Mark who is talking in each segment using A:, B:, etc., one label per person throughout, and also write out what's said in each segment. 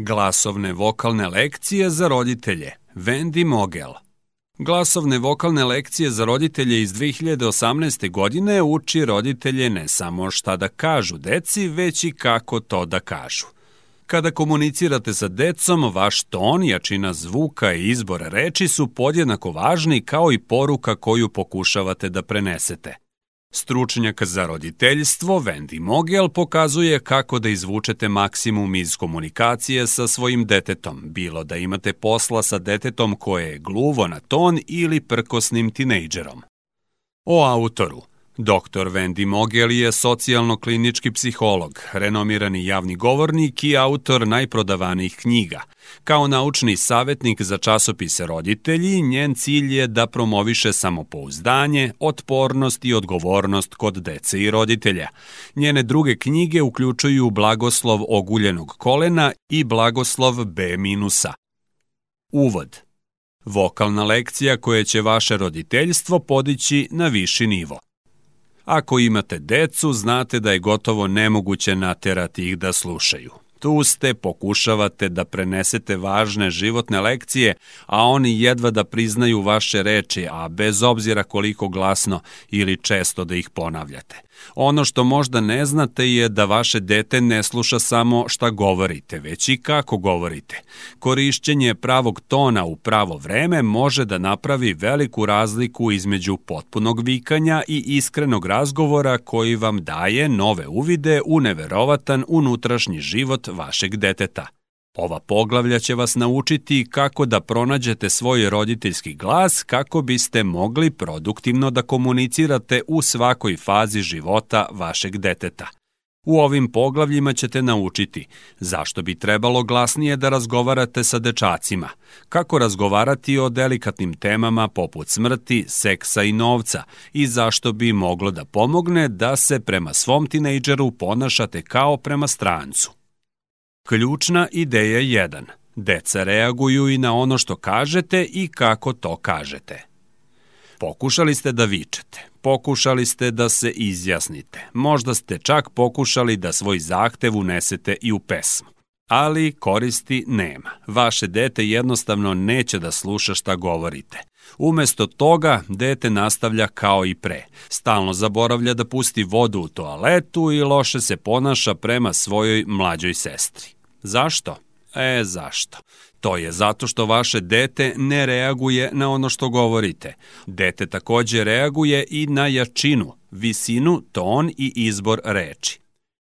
A: Glasovne vokalne lekcije za roditelje Wendy Mogel Glasovne vokalne lekcije za roditelje iz 2018. godine uči roditelje ne samo šta da kažu deci, već i kako to da kažu. Kada komunicirate sa decom, vaš ton, jačina zvuka i izbor reči su podjednako važni kao i poruka koju pokušavate da prenesete – Stručnjak za roditeljstvo Wendy Mogel pokazuje kako da izvučete maksimum iz komunikacije sa svojim detetom, bilo da imate posla sa detetom koje je gluvo na ton ili prkosnim tinejdžerom. O autoru – Doktor Wendy Mogel je socijalno-klinički psiholog, renomirani javni govornik i autor najprodavanijih knjiga. Kao naučni savetnik za časopise roditelji, njen cilj je da promoviše samopouzdanje, otpornost i odgovornost kod dece i roditelja. Njene druge knjige uključuju Blagoslov oguljenog kolena i Blagoslov B minusa. Uvod Vokalna lekcija koja će vaše roditeljstvo podići na viši nivo. Ako imate decu, znate da je gotovo nemoguće naterati ih da slušaju. Tu ste, pokušavate da prenesete važne životne lekcije, a oni jedva da priznaju vaše reči, a bez obzira koliko glasno ili često da ih ponavljate. Ono što možda ne znate je da vaše dete ne sluša samo šta govorite, već i kako govorite. Korišćenje pravog tona u pravo vreme može da napravi veliku razliku između potpunog vikanja i iskrenog razgovora koji vam daje nove uvide u neverovatan unutrašnji život vašeg deteta. Ova poglavlja će vas naučiti kako da pronađete svoj roditeljski glas kako biste mogli produktivno da komunicirate u svakoj fazi života vašeg deteta. U ovim poglavljima ćete naučiti zašto bi trebalo glasnije da razgovarate sa dečacima, kako razgovarati o delikatnim temama poput smrti, seksa i novca i zašto bi moglo da pomogne da se prema svom tinejdžeru ponašate kao prema strancu. Ključna ideja 1. Deca reaguju i na ono što kažete i kako to kažete. Pokušali ste da vičete, pokušali ste da se izjasnite, možda ste čak pokušali da svoj zahtev unesete i u pesmu. Ali koristi nema. Vaše dete jednostavno neće da sluša šta govorite. Umesto toga, dete nastavlja kao i pre. Stalno zaboravlja da pusti vodu u toaletu i loše se ponaša prema svojoj mlađoj sestri. Zašto? E, zašto? To je zato što vaše dete ne reaguje na ono što govorite. Dete takođe reaguje i na jačinu, visinu, ton i izbor reči.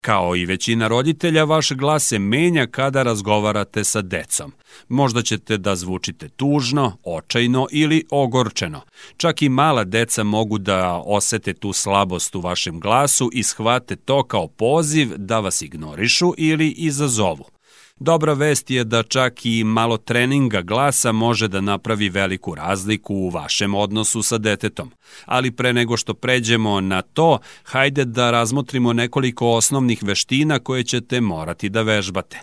A: Kao i većina roditelja, vaš glas se menja kada razgovarate sa decom. Možda ćete da zvučite tužno, očajno ili ogorčeno. Čak i mala deca mogu da osete tu slabost u vašem glasu i shvate to kao poziv da vas ignorišu ili izazovu. Dobra vest je da čak i malo treninga glasa može da napravi veliku razliku u vašem odnosu sa detetom. Ali pre nego što pređemo na to, hajde da razmotrimo nekoliko osnovnih veština koje ćete morati da vežbate.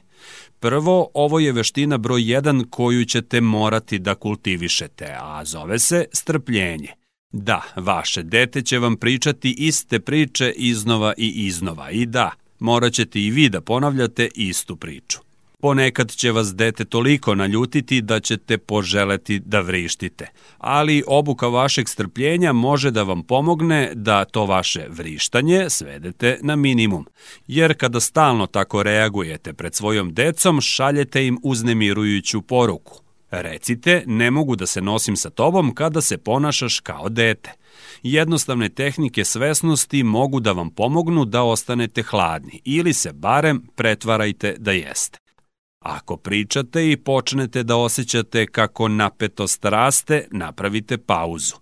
A: Prvo, ovo je veština broj 1 koju ćete morati da kultivišete, a zove se strpljenje. Da, vaše dete će vam pričati iste priče iznova i iznova i da, morat ćete i vi da ponavljate istu priču. Ponekad će vas dete toliko naljutiti da ćete poželeti da vrištite, ali obuka vašeg strpljenja može da vam pomogne da to vaše vrištanje svedete na minimum, jer kada stalno tako reagujete pred svojom decom, šaljete im uznemirujuću poruku. Recite, ne mogu da se nosim sa tobom kada se ponašaš kao dete. Jednostavne tehnike svesnosti mogu da vam pomognu da ostanete hladni ili se barem pretvarajte da jeste. Ako pričate i počnete da osjećate kako napetost raste, napravite pauzu.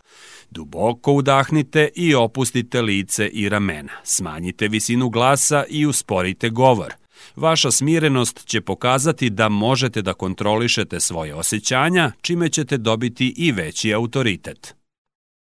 A: Duboko udahnite i opustite lice i ramena. Smanjite visinu glasa i usporite govor. Vaša smirenost će pokazati da možete da kontrolišete svoje osjećanja, čime ćete dobiti i veći autoritet.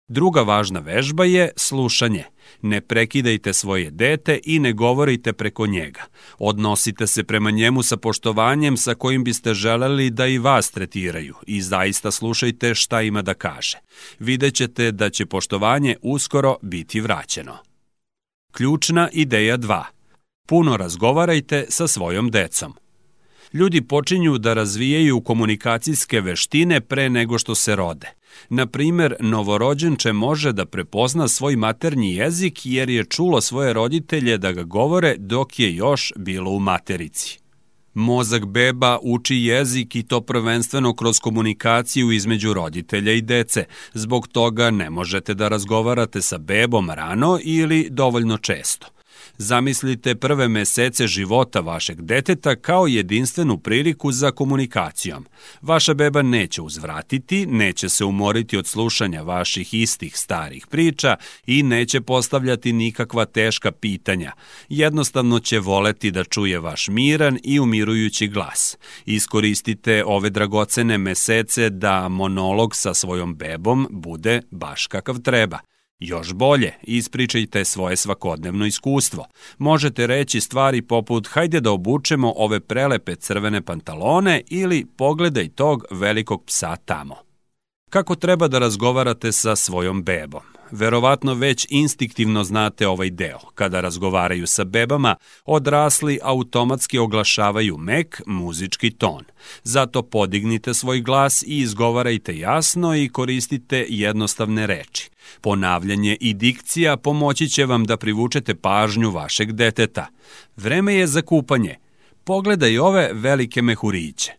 A: Druga važna vežba je slušanje. Ne prekidajte svoje dete i ne govorite preko njega. Odnosite se prema njemu sa poštovanjem sa kojim biste želeli da i vas tretiraju i zaista slušajte šta ima da kaže. Videćete da će poštovanje uskoro biti vraćeno. Ključna ideja 2. Puno razgovarajte sa svojom decom. Ljudi počinju da razvijaju komunikacijske veštine pre nego što se rode. Na primer, novorođenče može da prepozna svoj maternji jezik jer je čulo svoje roditelje da ga govore dok je još bilo u materici. Mozak beba uči jezik i to prvenstveno kroz komunikaciju između roditelja i dece. Zbog toga ne možete da razgovarate sa bebom rano ili dovoljno često. Zamislite prve mesece života vašeg deteta kao jedinstvenu priliku za komunikacijom. Vaša beba neće uzvratiti, neće se umoriti od slušanja vaših istih starih priča i neće postavljati nikakva teška pitanja. Jednostavno će voleti da čuje vaš miran i umirujući glas. Iskoristite ove dragocene mesece da monolog sa svojom bebom bude baš kakav treba. Još bolje, ispričajte svoje svakodnevno iskustvo. Možete reći stvari poput hajde da obučemo ove prelepe crvene pantalone ili pogledaj tog velikog psa tamo. Kako treba da razgovarate sa svojom bebom? Verovatno već instiktivno znate ovaj deo. Kada razgovaraju sa bebama, odrasli automatski oglašavaju mek muzički ton. Zato podignite svoj glas i izgovarajte jasno i koristite jednostavne reči. Ponavljanje i dikcija pomoći će vam da privučete pažnju vašeg deteta. Vreme je za kupanje. Pogledaj ove velike mehuriće.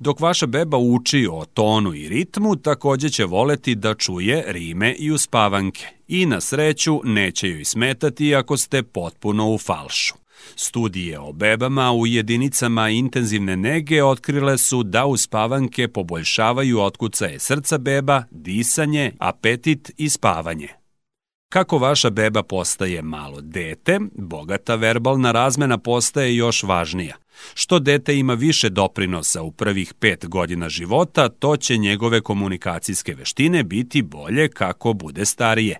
A: Dok vaša beba uči o tonu i ritmu, takođe će voleti da čuje rime i uspavanke. I na sreću neće joj smetati ako ste potpuno u falšu. Studije o bebama u jedinicama intenzivne nege otkrile su da uspavanke poboljšavaju otkucaje srca beba, disanje, apetit i spavanje. Kako vaša beba postaje malo dete, bogata verbalna razmena postaje još važnija. Što dete ima više doprinosa u prvih pet godina života, to će njegove komunikacijske veštine biti bolje kako bude starije.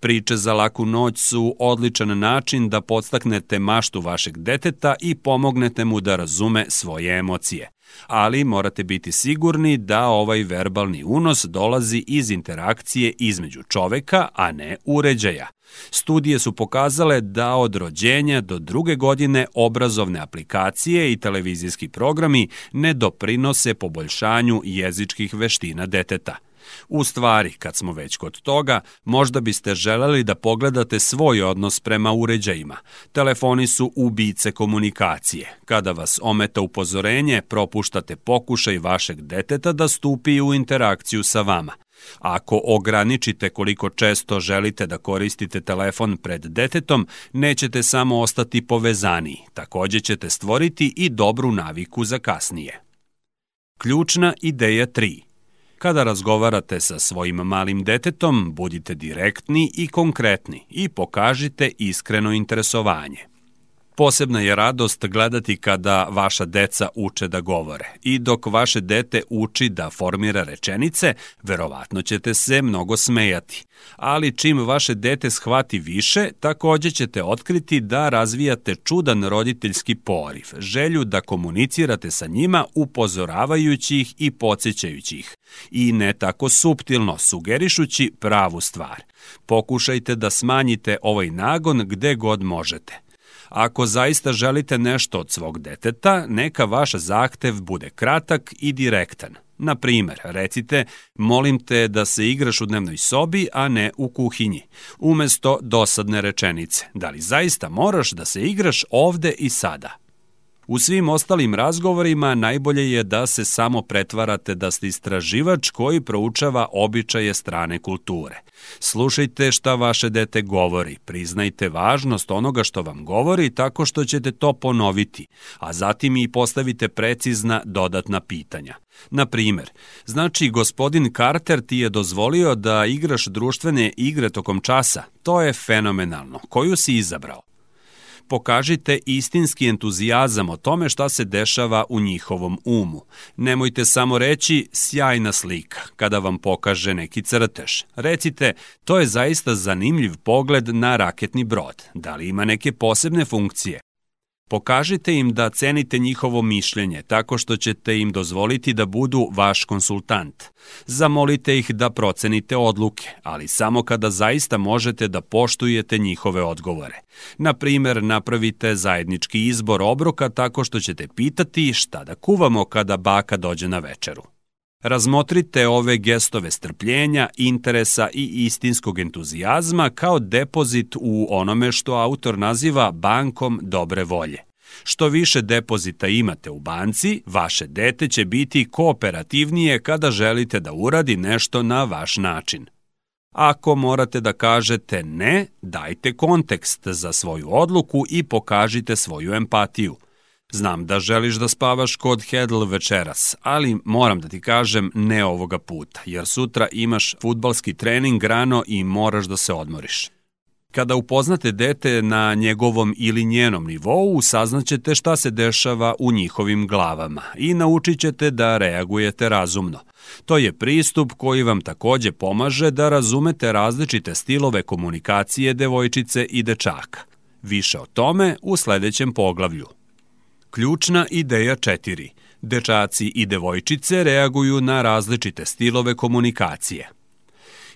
A: Priče za laku noć su odličan način da podstaknete maštu vašeg deteta i pomognete mu da razume svoje emocije. Ali morate biti sigurni da ovaj verbalni unos dolazi iz interakcije između čoveka, a ne uređaja. Studije su pokazale da od rođenja do druge godine obrazovne aplikacije i televizijski programi ne doprinose poboljšanju jezičkih veština deteta. U stvari, kad smo već kod toga, možda biste želeli da pogledate svoj odnos prema uređajima. Telefoni su ubice komunikacije. Kada vas ometa upozorenje, propuštate pokušaj vašeg deteta da stupi u interakciju sa vama. Ako ograničite koliko često želite da koristite telefon pred detetom, nećete samo ostati povezaniji, takođe ćete stvoriti i dobru naviku za kasnije. Ključna ideja 3. Kada razgovarate sa svojim malim detetom, budite direktni i konkretni i pokažite iskreno interesovanje. Posebna je radost gledati kada vaša deca uče da govore. I dok vaše dete uči da formira rečenice, verovatno ćete se mnogo smejati. Ali čim vaše dete shvati više, takođe ćete otkriti da razvijate čudan roditeljski poriv, želju da komunicirate sa njima upozoravajući ih i podsjećajući ih. I ne tako suptilno, sugerišući pravu stvar. Pokušajte da smanjite ovaj nagon gde god možete. Ako zaista želite nešto od svog deteta, neka vaš zahtev bude kratak i direktan. Na primer, recite, molim te da se igraš u dnevnoj sobi, a ne u kuhinji. Umesto dosadne rečenice, da li zaista moraš da se igraš ovde i sada? U svim ostalim razgovorima najbolje je da se samo pretvarate da ste istraživač koji proučava običaje strane kulture. Slušajte šta vaše dete govori, priznajte važnost onoga što vam govori tako što ćete to ponoviti, a zatim i postavite precizna dodatna pitanja. Na primer, znači gospodin Carter ti je dozvolio da igraš društvene igre tokom časa. To je fenomenalno. Koju si izabrao? Pokažite istinski entuzijazam o tome šta se dešava u njihovom umu. Nemojte samo reći sjajna slika kada vam pokaže neki crtež. Recite, to je zaista zanimljiv pogled na raketni brod. Da li ima neke posebne funkcije? Pokažite im da cenite njihovo mišljenje tako što ćete im dozvoliti da budu vaš konsultant. Zamolite ih da procenite odluke, ali samo kada zaista možete da poštujete njihove odgovore. Na primer, napravite zajednički izbor obroka tako što ćete pitati šta da kuvamo kada baka dođe na večeru. Razmotrite ove gestove strpljenja, interesa i istinskog entuzijazma kao depozit u onome što autor naziva bankom dobre volje. Što više depozita imate u banci, vaše dete će biti kooperativnije kada želite da uradi nešto na vaš način. Ako morate da kažete ne, dajte kontekst za svoju odluku i pokažite svoju empatiju. Znam da želiš da spavaš kod Hedl večeras, ali moram da ti kažem ne ovoga puta, jer sutra imaš futbalski trening rano i moraš da se odmoriš. Kada upoznate dete na njegovom ili njenom nivou, saznaćete šta se dešava u njihovim glavama i naučit ćete da reagujete razumno. To je pristup koji vam takođe pomaže da razumete različite stilove komunikacije devojčice i dečaka. Više o tome u sledećem poglavlju. Ključna ideja 4. Dečaci i devojčice reaguju na različite stilove komunikacije.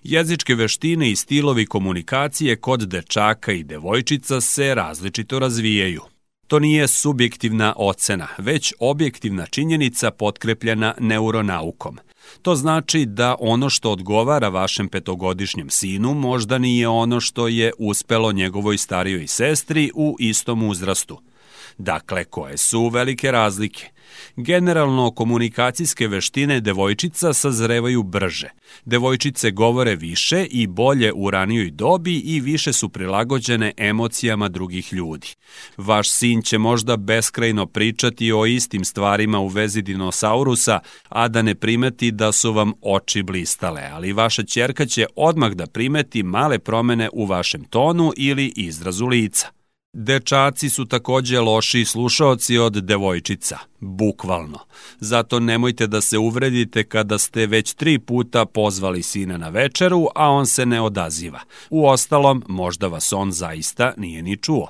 A: Jezičke veštine i stilovi komunikacije kod dečaka i devojčica se različito razvijaju. To nije subjektivna ocena, već objektivna činjenica potkrepljena neuronaukom. To znači da ono što odgovara vašem petogodišnjem sinu možda nije ono što je uspelo njegovoj starijoj sestri u istom uzrastu – Dakle, koje su velike razlike? Generalno, komunikacijske veštine devojčica sazrevaju brže. Devojčice govore više i bolje u ranijoj dobi i više su prilagođene emocijama drugih ljudi. Vaš sin će možda beskrajno pričati o istim stvarima u vezi dinosaurusa, a da ne primeti da su vam oči blistale, ali vaša ćerka će odmah da primeti male promene u vašem tonu ili izrazu lica. Dečaci su takođe loši slušaoci od devojčica, bukvalno. Zato nemojte da se uvredite kada ste već tri puta pozvali sina na večeru, a on se ne odaziva. U ostalom, možda vas on zaista nije ni čuo.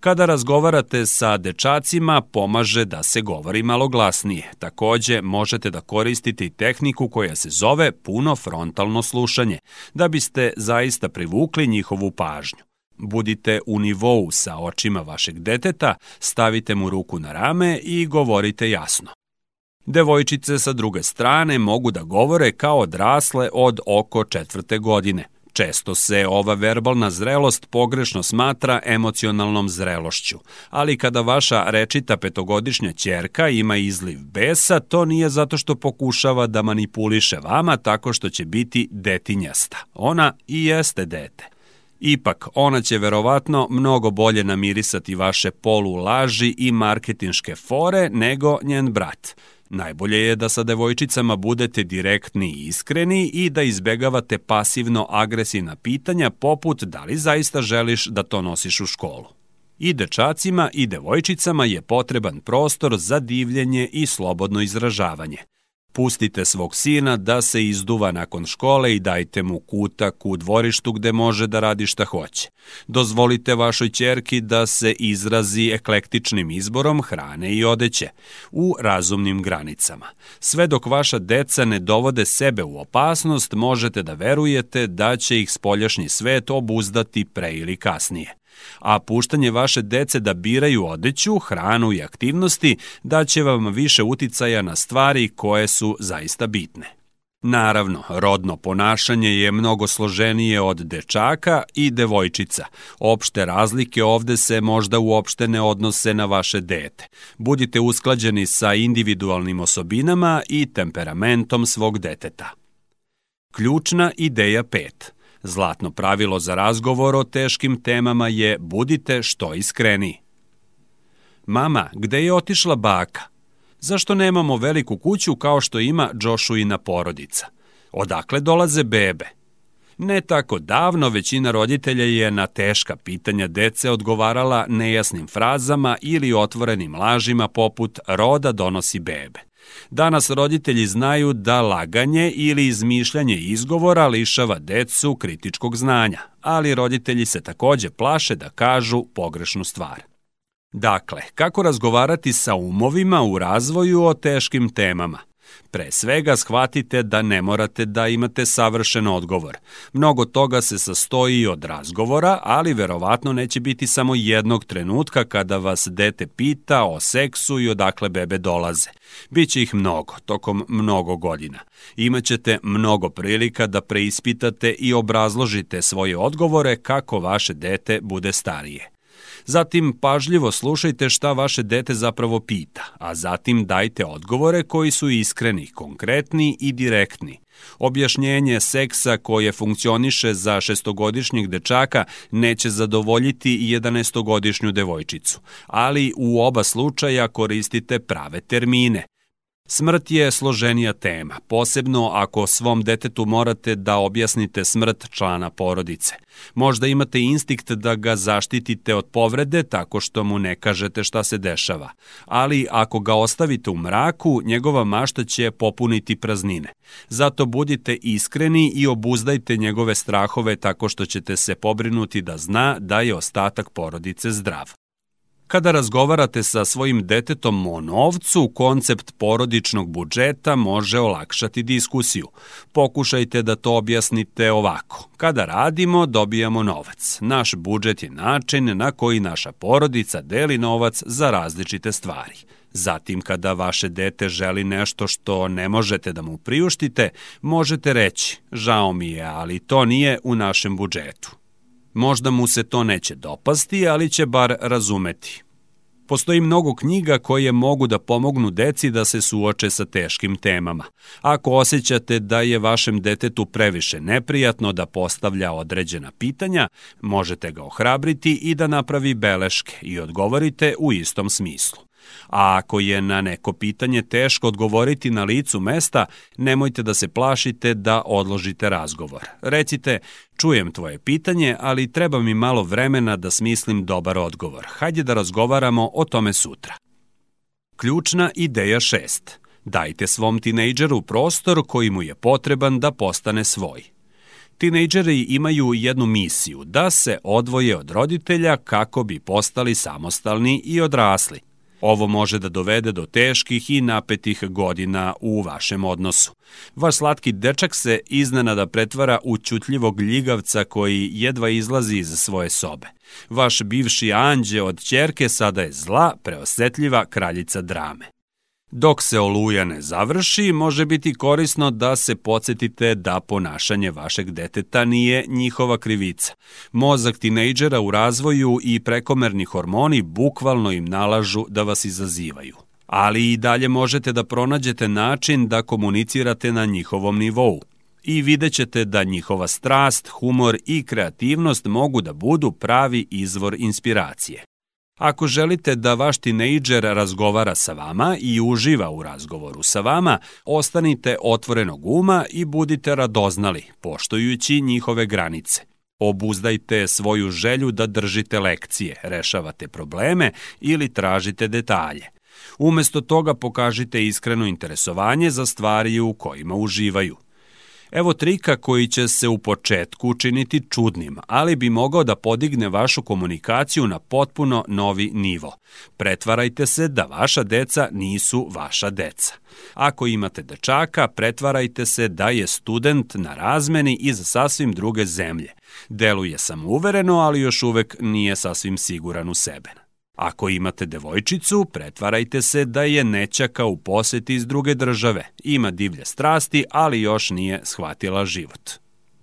A: Kada razgovarate sa dečacima, pomaže da se govori malo glasnije. Takođe, možete da koristite i tehniku koja se zove puno frontalno slušanje, da biste zaista privukli njihovu pažnju. Budite u nivou sa očima vašeg deteta, stavite mu ruku na rame i govorite jasno. Devojčice sa druge strane mogu da govore kao odrasle od oko četvrte godine. Često se ova verbalna zrelost pogrešno smatra emocionalnom zrelošću, ali kada vaša rečita petogodišnja ćerka ima izliv besa, to nije zato što pokušava da manipuliše vama tako što će biti detinjasta. Ona i jeste dete. Ipak, ona će verovatno mnogo bolje namirisati vaše polu laži i marketinške fore nego njen brat. Najbolje je da sa devojčicama budete direktni i iskreni i da izbegavate pasivno-agresivna pitanja poput da li zaista želiš da to nosiš u školu. I dečacima i devojčicama je potreban prostor za divljenje i slobodno izražavanje – Pustite svog sina da se izduva nakon škole i dajte mu kutak u dvorištu gde može da radi šta hoće. Dozvolite vašoj ćerki da se izrazi eklektičnim izborom hrane i odeće u razumnim granicama. Sve dok vaša deca ne dovode sebe u opasnost, možete da verujete da će ih spoljašnji svet obuzdati pre ili kasnije a puštanje vaše dece da biraju odeću, hranu i aktivnosti daće vam više uticaja na stvari koje su zaista bitne. Naravno, rodno ponašanje je mnogo složenije od dečaka i devojčica. Opšte razlike ovde se možda uopšte ne odnose na vaše dete. Budite usklađeni sa individualnim osobinama i temperamentom svog deteta. Ključna ideja 5. Zlatno pravilo za razgovor o teškim temama je budite što iskreni. Mama, gde je otišla baka? Zašto nemamo veliku kuću kao što ima Joshuina porodica? Odakle dolaze bebe? Ne tako davno većina roditelja je na teška pitanja dece odgovarala nejasnim frazama ili otvorenim lažima poput roda donosi bebe. Danas roditelji znaju da laganje ili izmišljanje izgovora lišava decu kritičkog znanja, ali roditelji se takođe plaše da kažu pogrešnu stvar. Dakle, kako razgovarati sa umovima u razvoju o teškim temama? Pre svega shvatite da ne morate da imate savršen odgovor. Mnogo toga se sastoji od razgovora, ali verovatno neće biti samo jednog trenutka kada vas dete pita o seksu i odakle bebe dolaze. Biće ih mnogo, tokom mnogo godina. Imaćete mnogo prilika da preispitate i obrazložite svoje odgovore kako vaše dete bude starije. Zatim pažljivo slušajte šta vaše dete zapravo pita, a zatim dajte odgovore koji su iskreni, konkretni i direktni. Objašnjenje seksa koje funkcioniše za šestogodišnjeg dečaka neće zadovoljiti i 11-godišnju devojčicu, ali u oba slučaja koristite prave termine. Smrt je složenija tema, posebno ako svom detetu morate da objasnite smrt člana porodice. Možda imate instinkt da ga zaštitite od povrede tako što mu ne kažete šta se dešava, ali ako ga ostavite u mraku, njegova mašta će popuniti praznine. Zato budite iskreni i obuzdajte njegove strahove tako što ćete se pobrinuti da zna da je ostatak porodice zdrav. Kada razgovarate sa svojim detetom o novcu, koncept porodičnog budžeta može olakšati diskusiju. Pokušajte da to objasnite ovako. Kada radimo, dobijamo novac. Naš budžet je način na koji naša porodica deli novac za različite stvari. Zatim, kada vaše dete želi nešto što ne možete da mu priuštite, možete reći, žao mi je, ali to nije u našem budžetu. Možda mu se to neće dopasti, ali će bar razumeti. Postoji mnogo knjiga koje mogu da pomognu deci da se suoče sa teškim temama. Ako osjećate da je vašem detetu previše neprijatno da postavlja određena pitanja, možete ga ohrabriti i da napravi beleške i odgovorite u istom smislu. A ako je na neko pitanje teško odgovoriti na licu mesta, nemojte da se plašite da odložite razgovor. Recite, čujem tvoje pitanje, ali treba mi malo vremena da smislim dobar odgovor. Hajde da razgovaramo o tome sutra. Ključna ideja 6. Dajte svom tinejdžeru prostor koji mu je potreban da postane svoj. Tinejdžeri imaju jednu misiju, da se odvoje od roditelja kako bi postali samostalni i odrasli. Ovo može da dovede do teških i napetih godina u vašem odnosu. Vaš slatki dečak se iznenada pretvara u ćutljivog ljigavca koji jedva izlazi iz svoje sobe. Vaš bivši anđe od ćerke sada je zla, preosetljiva kraljica drame. Dok se oluja ne završi, može biti korisno da se podsjetite da ponašanje vašeg deteta nije njihova krivica. Mozak tinejdžera u razvoju i prekomerni hormoni bukvalno im nalažu da vas izazivaju. Ali i dalje možete da pronađete način da komunicirate na njihovom nivou i vidjet ćete da njihova strast, humor i kreativnost mogu da budu pravi izvor inspiracije. Ako želite da vaš tinejdžer razgovara sa vama i uživa u razgovoru sa vama, ostanite otvorenog uma i budite radoznali, poštujući njihove granice. Obuzdajte svoju želju da držite lekcije, rešavate probleme ili tražite detalje. Umesto toga pokažite iskreno interesovanje za stvari u kojima uživaju – Evo trika koji će se u početku učiniti čudnim, ali bi mogao da podigne vašu komunikaciju na potpuno novi nivo. Pretvarajte se da vaša deca nisu vaša deca. Ako imate dečaka, pretvarajte se da je student na razmeni iz sasvim druge zemlje. Deluje samouvereno, ali još uvek nije sasvim siguran u sebe. Ako imate devojčicu, pretvarajte se da je nećaka u poseti iz druge države. Ima divlje strasti, ali još nije shvatila život.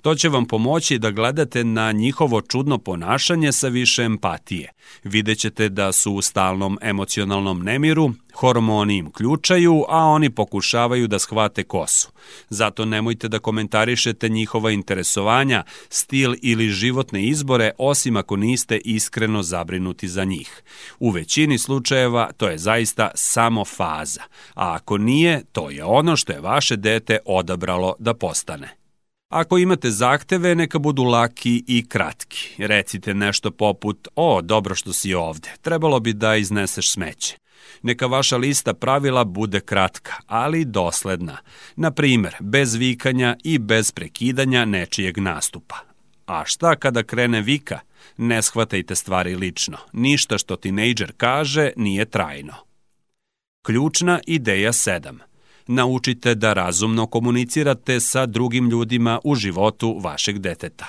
A: To će vam pomoći da gledate na njihovo čudno ponašanje sa više empatije. Videćete da su u stalnom emocionalnom nemiru, hormoni im ključaju, a oni pokušavaju da shvate kosu. Zato nemojte da komentarišete njihova interesovanja, stil ili životne izbore, osim ako niste iskreno zabrinuti za njih. U većini slučajeva to je zaista samo faza, a ako nije, to je ono što je vaše dete odabralo da postane. Ako imate zahteve, neka budu laki i kratki. Recite nešto poput, o, dobro što si ovde, trebalo bi da izneseš smeće. Neka vaša lista pravila bude kratka, ali dosledna. Na primer, bez vikanja i bez prekidanja nečijeg nastupa. A šta kada krene vika? Ne shvatajte stvari lično. Ništa što tinejdžer kaže nije trajno. Ključna ideja 7. Naučite da razumno komunicirate sa drugim ljudima u životu vašeg deteta.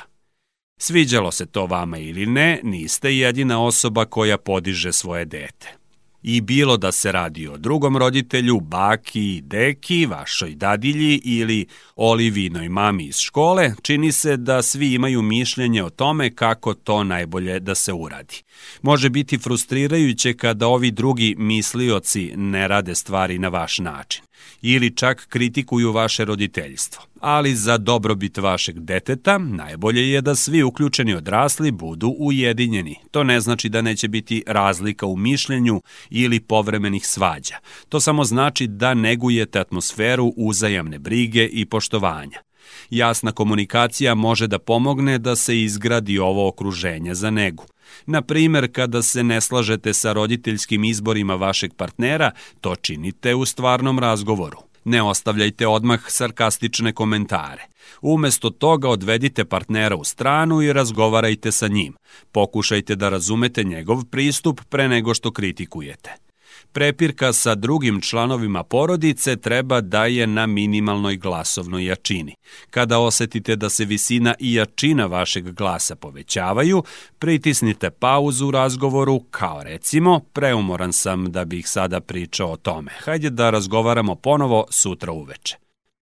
A: Sviđalo se to vama ili ne, niste jedina osoba koja podiže svoje dete. I bilo da se radi o drugom roditelju, baki, deki, vašoj dadilji ili Olivinoj mami iz škole, čini se da svi imaju mišljenje o tome kako to najbolje da se uradi. Može biti frustrirajuće kada ovi drugi mislioci ne rade stvari na vaš način ili čak kritikuju vaše roditeljstvo. Ali za dobrobit vašeg deteta najbolje je da svi uključeni odrasli budu ujedinjeni. To ne znači da neće biti razlika u mišljenju ili povremenih svađa. To samo znači da negujete atmosferu uzajamne brige i poštovanja. Jasna komunikacija može da pomogne da se izgradi ovo okruženje za negu. Na primer, kada se ne slažete sa roditeljskim izborima vašeg partnera, to činite u stvarnom razgovoru. Ne ostavljajte odmah sarkastične komentare. Umesto toga odvedite partnera u stranu i razgovarajte sa njim. Pokušajte da razumete njegov pristup pre nego što kritikujete. Prepirka sa drugim članovima porodice treba da je na minimalnoj glasovnoj jačini. Kada osetite da se visina i jačina vašeg glasa povećavaju, pritisnite pauzu u razgovoru kao recimo preumoran sam da bih sada pričao o tome. Hajde da razgovaramo ponovo sutra uveče.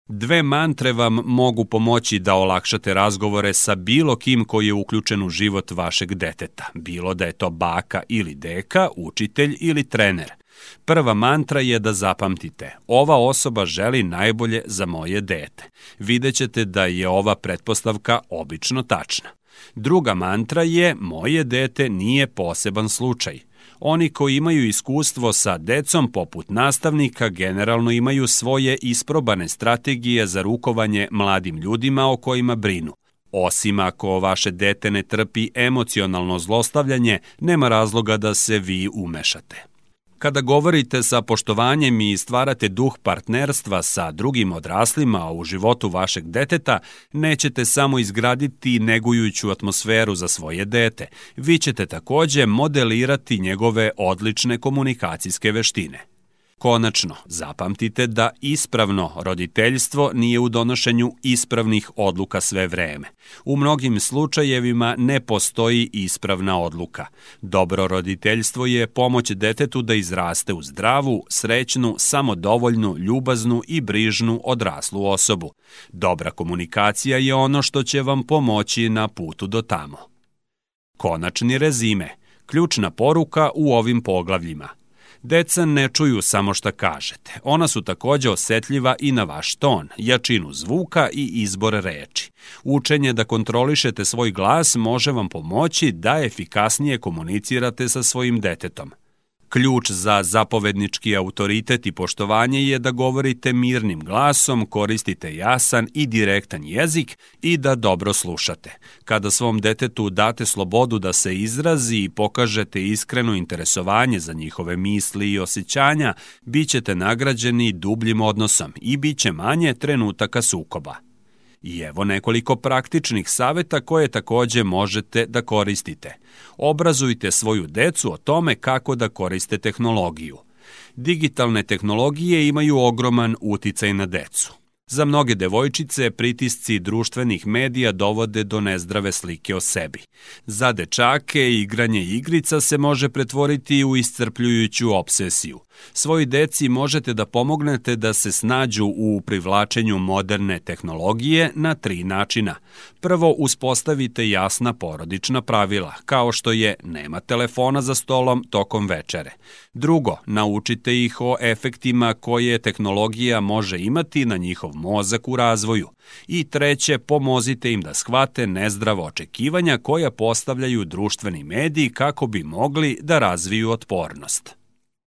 A: Dve mantre vam mogu pomoći da olakšate razgovore sa bilo kim koji je uključen u život vašeg deteta, bilo da je to baka ili deka, učitelj ili trener. Prva mantra je da zapamtite, ova osoba želi najbolje za moje dete. Videćete da je ova pretpostavka obično tačna. Druga mantra je, moje dete nije poseban slučaj. Oni koji imaju iskustvo sa decom poput nastavnika generalno imaju svoje isprobane strategije za rukovanje mladim ljudima o kojima brinu. Osim ako vaše dete ne trpi emocionalno zlostavljanje, nema razloga da se vi umešate. Kada govorite sa poštovanjem i stvarate duh partnerstva sa drugim odraslima u životu vašeg deteta, nećete samo izgraditi negujuću atmosferu za svoje dete, vi ćete takođe modelirati njegove odlične komunikacijske veštine. Konačno, zapamtite da ispravno roditeljstvo nije u donošenju ispravnih odluka sve vreme. U mnogim slučajevima ne postoji ispravna odluka. Dobro roditeljstvo je pomoć detetu da izraste u zdravu, srećnu, samodovoljnu, ljubaznu i brižnu odraslu osobu. Dobra komunikacija je ono što će vam pomoći na putu do tamo. Konačni rezime. Ključna poruka u ovim poglavljima – Deca ne čuju samo šta kažete. Ona su takođe osetljiva i na vaš ton, jačinu zvuka i izbor reči. Učenje da kontrolišete svoj glas može vam pomoći da efikasnije komunicirate sa svojim detetom. Ključ za zapovednički autoritet i poštovanje je da govorite mirnim glasom, koristite jasan i direktan jezik i da dobro slušate. Kada svom detetu date slobodu da se izrazi i pokažete iskreno interesovanje za njihove misli i osjećanja, bit ćete nagrađeni dubljim odnosom i bit će manje trenutaka sukoba. I evo nekoliko praktičnih saveta koje takođe možete da koristite. Obrazujte svoju decu o tome kako da koriste tehnologiju. Digitalne tehnologije imaju ogroman uticaj na decu. Za mnoge devojčice pritisci društvenih medija dovode do nezdrave slike o sebi. Za dečake igranje igrica se može pretvoriti u iscrpljujuću obsesiju. Svoji deci možete da pomognete da se snađu u privlačenju moderne tehnologije na tri načina. Prvo, uspostavite jasna porodična pravila, kao što je nema telefona za stolom tokom večere. Drugo, naučite ih o efektima koje tehnologija može imati na njihov mozak u razvoju. I treće, pomozite im da shvate nezdravo očekivanja koja postavljaju društveni mediji kako bi mogli da razviju otpornost.